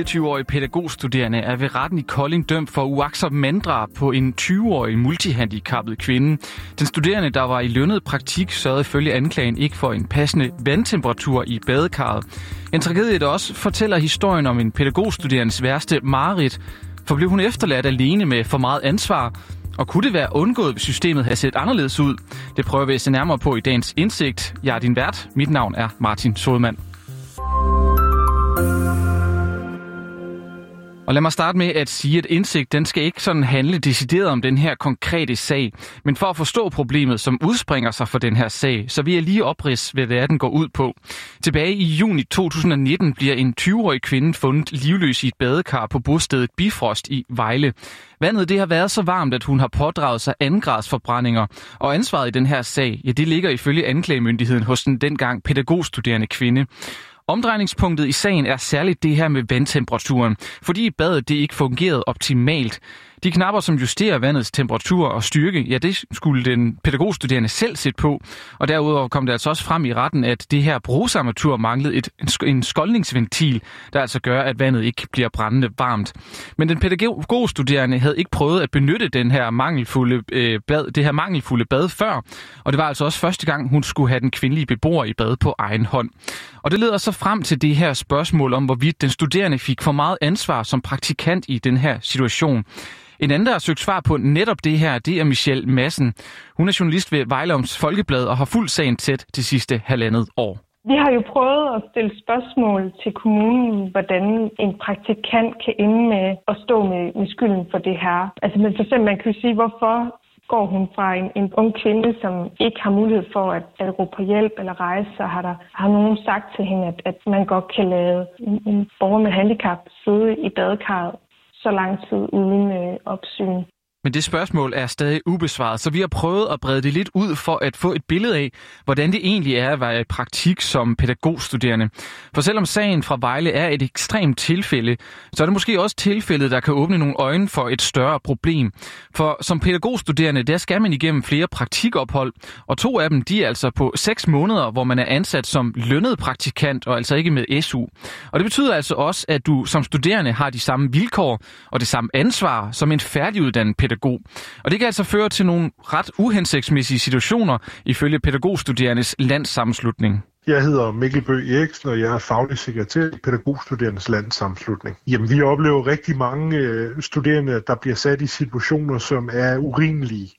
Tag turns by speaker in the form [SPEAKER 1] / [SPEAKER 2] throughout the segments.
[SPEAKER 1] 24-årig pædagogstuderende er ved retten i Kolding dømt for uaksom manddrab på en 20-årig multihandicappet kvinde. Den studerende, der var i lønnet praktik, sørgede ifølge anklagen ikke for en passende vandtemperatur i badekarret. En tragedie, der også fortæller historien om en pædagogstuderendes værste mareridt. For blev hun efterladt alene med for meget ansvar, og kunne det være undgået, hvis systemet havde set anderledes ud? Det prøver vi at se nærmere på i dagens indsigt. Jeg er din vært. Mit navn er Martin Solmann. Og lad mig starte med at sige, at indsigt den skal ikke sådan handle decideret om den her konkrete sag. Men for at forstå problemet, som udspringer sig for den her sag, så vil jeg lige oprids, hvad det er, den går ud på. Tilbage i juni 2019 bliver en 20-årig kvinde fundet livløs i et badekar på bostedet Bifrost i Vejle. Vandet det har været så varmt, at hun har pådraget sig andengradsforbrændinger, og ansvaret i den her sag, ja, det ligger ifølge anklagemyndigheden hos den dengang pædagogstuderende kvinde. Omdrejningspunktet i sagen er særligt det her med vandtemperaturen, fordi badet det ikke fungerede optimalt. De knapper, som justerer vandets temperatur og styrke, ja, det skulle den pædagogstuderende selv sætte på. Og derudover kom det altså også frem i retten, at det her brugsarmatur manglede et, en skoldningsventil, der altså gør, at vandet ikke bliver brændende varmt. Men den pædagogstuderende havde ikke prøvet at benytte den her mangelfulde, øh, bad, det her mangelfulde bad før, og det var altså også første gang, hun skulle have den kvindelige beboer i bad på egen hånd. Og det leder så frem til det her spørgsmål om, hvorvidt den studerende fik for meget ansvar som praktikant i den her situation. En anden, der har søgt svar på netop det her, det er Michelle Madsen. Hun er journalist ved Vejloms Folkeblad og har fuldt sagen tæt de sidste halvandet år.
[SPEAKER 2] Vi har jo prøvet at stille spørgsmål til kommunen, hvordan en praktikant kan ende med at stå med, med skylden for det her. Altså men for eksempel, man kan jo sige, hvorfor går hun fra en, en ung kvinde, som ikke har mulighed for at, at råbe på hjælp eller rejse, så har der har nogen sagt til hende, at, at man godt kan lade en, en borger med handicap sidde i badekarret så lang tid uden øh, opsyn.
[SPEAKER 1] Men det spørgsmål er stadig ubesvaret, så vi har prøvet at brede det lidt ud for at få et billede af, hvordan det egentlig er at være i praktik som pædagogstuderende. For selvom sagen fra Vejle er et ekstremt tilfælde, så er det måske også tilfældet, der kan åbne nogle øjne for et større problem. For som pædagogstuderende, der skal man igennem flere praktikophold, og to af dem, de er altså på seks måneder, hvor man er ansat som lønnet praktikant, og altså ikke med SU. Og det betyder altså også, at du som studerende har de samme vilkår og det samme ansvar som en færdiguddannet pædagog pædagog. Og det kan altså føre til nogle ret uhensigtsmæssige situationer ifølge pædagogstuderendes landssammenslutning.
[SPEAKER 3] Jeg hedder Mikkel Bø Eriksen, og jeg er faglig sekretær i Pædagogstuderendes Landssammenslutning. Jamen, vi oplever rigtig mange øh, studerende, der bliver sat i situationer, som er urimelige.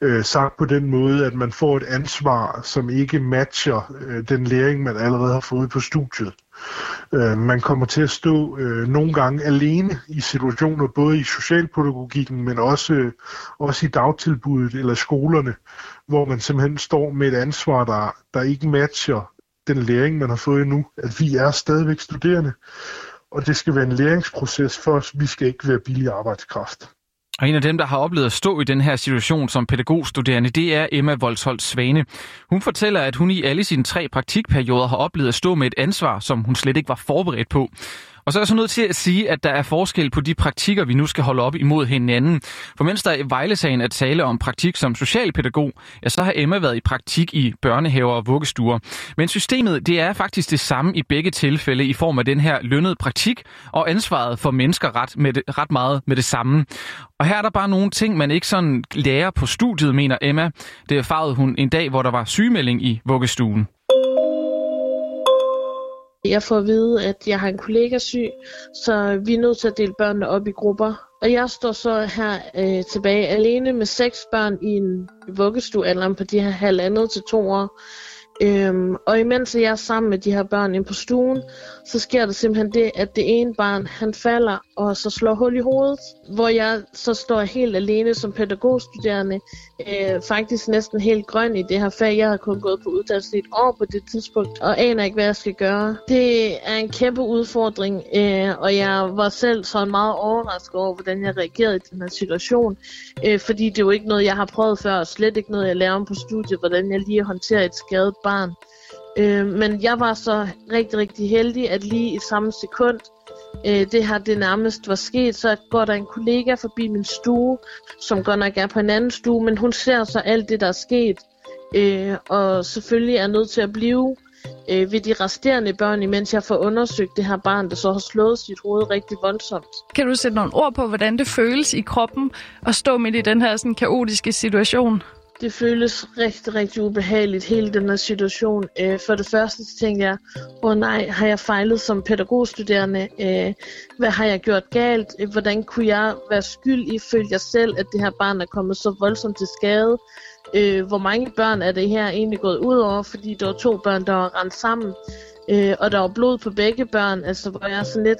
[SPEAKER 3] Øh, sagt på den måde, at man får et ansvar, som ikke matcher øh, den læring, man allerede har fået på studiet. Øh, man kommer til at stå øh, nogle gange alene i situationer, både i socialpædagogikken, men også, øh, også i dagtilbuddet eller skolerne, hvor man simpelthen står med et ansvar, der, der ikke matcher den læring, man har fået nu. At vi er stadigvæk studerende, og det skal være en læringsproces for os. Vi skal ikke være billig arbejdskraft.
[SPEAKER 1] Og en af dem, der har oplevet at stå i den her situation som pædagogstuderende, det er Emma Voldsholt Svane. Hun fortæller, at hun i alle sine tre praktikperioder har oplevet at stå med et ansvar, som hun slet ikke var forberedt på. Og så er jeg så nødt til at sige, at der er forskel på de praktikker, vi nu skal holde op imod hinanden. For mens der i Vejlesagen er tale om praktik som socialpædagog, ja, så har Emma været i praktik i børnehaver og vuggestuer. Men systemet, det er faktisk det samme i begge tilfælde i form af den her lønnede praktik, og ansvaret for mennesker ret, med det, ret meget med det samme. Og her er der bare nogle ting, man ikke sådan lærer på studiet, mener Emma. Det erfarede hun en dag, hvor der var sygemelding i vuggestuen.
[SPEAKER 4] Jeg får at vide, at jeg har en kollega syg, så vi er nødt til at dele børnene op i grupper. Og jeg står så her øh, tilbage alene med seks børn i en vuggestuealderen på de her halvandet til to år. Øhm, og imens jeg er sammen med de her børn inde på stuen, så sker der simpelthen det, at det ene barn, han falder og så slår hul i hovedet, hvor jeg så står helt alene som pædagogstuderende, øh, faktisk næsten helt grøn i det her fag. Jeg har kun gået på uddannelse i et år på det tidspunkt, og aner ikke, hvad jeg skal gøre. Det er en kæmpe udfordring, øh, og jeg var selv sådan meget overrasket over, hvordan jeg reagerede i den her situation, øh, fordi det er jo ikke noget, jeg har prøvet før, og slet ikke noget, jeg lærer om på studiet, hvordan jeg lige håndterer et skadet barn. Øh, men jeg var så rigtig, rigtig heldig, at lige i samme sekund, øh, det her det nærmest var sket, så går der en kollega forbi min stue, som godt nok er på en anden stue, men hun ser så alt det, der er sket, øh, og selvfølgelig er nødt til at blive øh, ved de resterende børn, imens jeg får undersøgt det her barn, der så har slået sit hoved rigtig voldsomt.
[SPEAKER 5] Kan du sætte nogle ord på, hvordan det føles i kroppen at stå midt i den her sådan, kaotiske situation?
[SPEAKER 4] Det føles rigtig, rigtig ubehageligt, hele den her situation. Øh, for det første så tænkte jeg, åh oh, nej, har jeg fejlet som pædagogstuderende? Øh, hvad har jeg gjort galt? Hvordan kunne jeg være skyld i, følte jeg selv, at det her barn er kommet så voldsomt til skade? Øh, hvor mange børn er det her egentlig gået ud over, fordi der var to børn, der var rendt sammen, øh, og der var blod på begge børn, altså hvor jeg sådan lidt,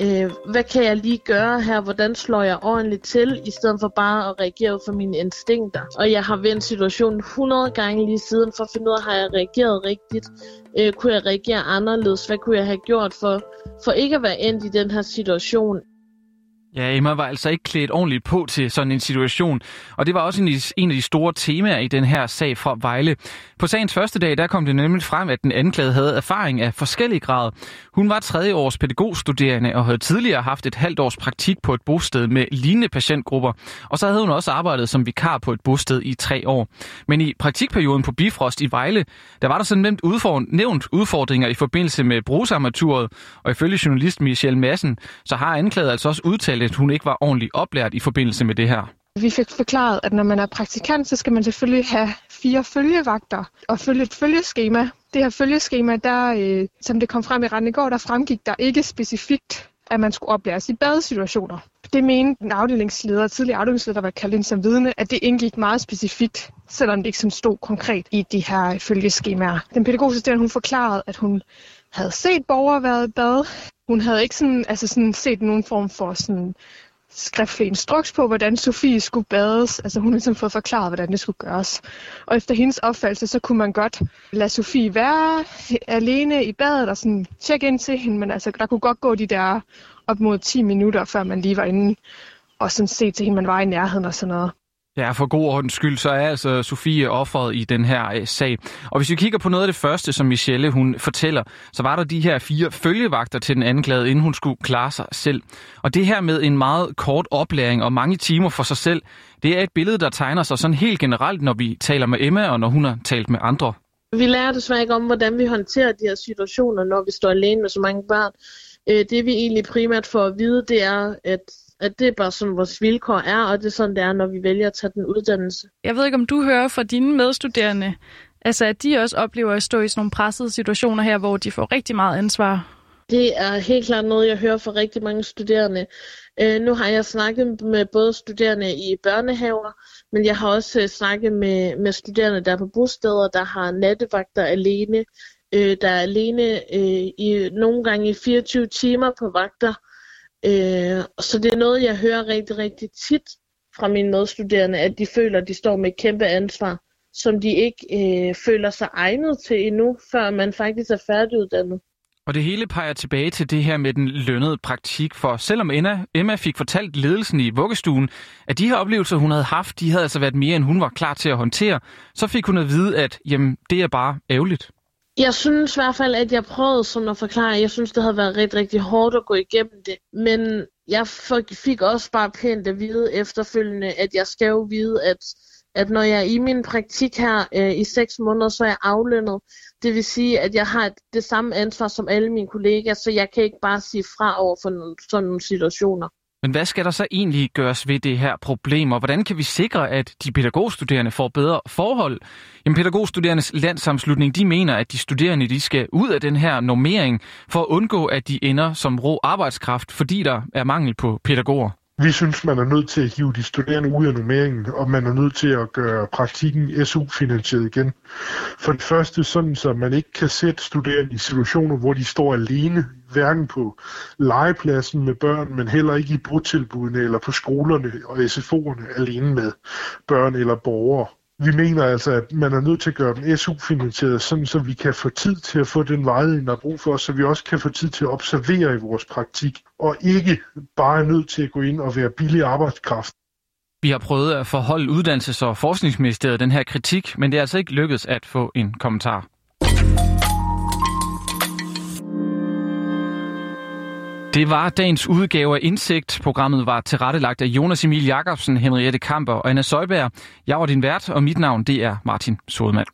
[SPEAKER 4] øh, hvad kan jeg lige gøre her, hvordan slår jeg ordentligt til, i stedet for bare at reagere ud fra mine instinkter. Og jeg har vendt situationen 100 gange lige siden, for at finde ud af, har jeg reageret rigtigt? Øh, kunne jeg reagere anderledes? Hvad kunne jeg have gjort for, for ikke at være endt i den her situation?
[SPEAKER 1] Ja, Emma var altså ikke klædt ordentligt på til sådan en situation, og det var også en af de store temaer i den her sag fra Vejle. På sagens første dag, der kom det nemlig frem, at den anklagede havde erfaring af forskellige grader. Hun var tredje års pædagogstuderende og havde tidligere haft et halvt års praktik på et bosted med lignende patientgrupper, og så havde hun også arbejdet som vikar på et bosted i tre år. Men i praktikperioden på Bifrost i Vejle, der var der sådan nemt udfor, nævnt udfordringer i forbindelse med brugsarmaturet, og ifølge journalist Michelle Madsen, så har anklaget altså også udtalt, at hun ikke var ordentligt oplært i forbindelse med det her.
[SPEAKER 2] Vi fik forklaret, at når man er praktikant, så skal man selvfølgelig have fire følgevagter og følge et følgeskema. Det her følgeskema, der, øh, som det kom frem i retten i går, der fremgik der ikke specifikt, at man skulle oplæres i badesituationer. Det mente den afdelingsleder, tidligere afdelingsleder, der var kaldt ind som vidne, at det indgik meget specifikt, selvom det ikke som stod konkret i de her følgeskemaer. Den pædagogiske hun forklarede, at hun havde set borgere været i bad. Hun havde ikke sådan, altså sådan set nogen form for sådan skriftlig instruks på, hvordan Sofie skulle bades. Altså hun havde ligesom fået forklaret, hvordan det skulle gøres. Og efter hendes opfattelse, så kunne man godt lade Sofie være alene i badet og sådan tjekke ind til hende, men altså der kunne godt gå de der op mod 10 minutter, før man lige var inde og sådan se til hende, man var i nærheden og sådan noget.
[SPEAKER 1] Ja, for god ordens skyld, så er altså Sofie offeret i den her øh, sag. Og hvis vi kigger på noget af det første, som Michelle hun fortæller, så var der de her fire følgevagter til den anklagede, inden hun skulle klare sig selv. Og det her med en meget kort oplæring og mange timer for sig selv, det er et billede, der tegner sig sådan helt generelt, når vi taler med Emma og når hun har talt med andre.
[SPEAKER 4] Vi lærer desværre ikke om, hvordan vi håndterer de her situationer, når vi står alene med så mange børn. Øh, det vi egentlig primært får at vide, det er, at at det er bare sådan, vores vilkår er, og det er sådan, det er, når vi vælger at tage den uddannelse.
[SPEAKER 5] Jeg ved ikke, om du hører fra dine medstuderende, altså at de også oplever at stå i sådan nogle pressede situationer her, hvor de får rigtig meget ansvar.
[SPEAKER 4] Det er helt klart noget, jeg hører fra rigtig mange studerende. Øh, nu har jeg snakket med både studerende i børnehaver, men jeg har også øh, snakket med, med studerende, der er på bosteder, der har nattevagter alene, øh, der er alene øh, i nogle gange i 24 timer på vagter. Øh, så det er noget, jeg hører rigtig, rigtig tit fra mine medstuderende, at de føler, at de står med et kæmpe ansvar, som de ikke øh, føler sig egnet til endnu, før man faktisk er færdiguddannet.
[SPEAKER 1] Og det hele peger tilbage til det her med den lønnede praktik, for selvom Emma, Emma fik fortalt ledelsen i vuggestuen, at de her oplevelser, hun havde haft, de havde altså været mere, end hun var klar til at håndtere, så fik hun at vide, at jamen, det er bare ærgerligt.
[SPEAKER 4] Jeg synes i hvert fald, at jeg prøvede sådan at forklare, jeg synes, det havde været rigtig, rigtig hårdt at gå igennem det. Men jeg fik også bare pænt at vide efterfølgende, at jeg skal jo vide, at, at når jeg er i min praktik her øh, i seks måneder, så er jeg aflønnet. Det vil sige, at jeg har det samme ansvar som alle mine kollegaer, så jeg kan ikke bare sige fra over for nogle, sådan nogle situationer.
[SPEAKER 1] Men hvad skal der så egentlig gøres ved det her problem, og hvordan kan vi sikre, at de pædagogstuderende får bedre forhold? Jamen, pædagogstuderendes landssamslutning, de mener, at de studerende de skal ud af den her normering for at undgå, at de ender som rå arbejdskraft, fordi der er mangel på pædagoger.
[SPEAKER 3] Vi synes, man er nødt til at hive de studerende ud af normeringen, og man er nødt til at gøre praktikken SU-finansieret igen. For det første, sådan så man ikke kan sætte studerende i situationer, hvor de står alene, hverken på legepladsen med børn, men heller ikke i botilbudene eller på skolerne og SFO'erne alene med børn eller borgere. Vi mener altså, at man er nødt til at gøre den SU-finansieret, sådan så vi kan få tid til at få den vejledning, der er brug for, så vi også kan få tid til at observere i vores praktik, og ikke bare er nødt til at gå ind og være billig arbejdskraft.
[SPEAKER 1] Vi har prøvet at forholde Uddannelses- og Forskningsministeriet den her kritik, men det er altså ikke lykkedes at få en kommentar. Det var dagens udgave af Indsigt. Programmet var tilrettelagt af Jonas Emil Jakobsen, Henriette Kamper og Anna Søjberg. Jeg var din vært, og mit navn det er Martin Sodemann.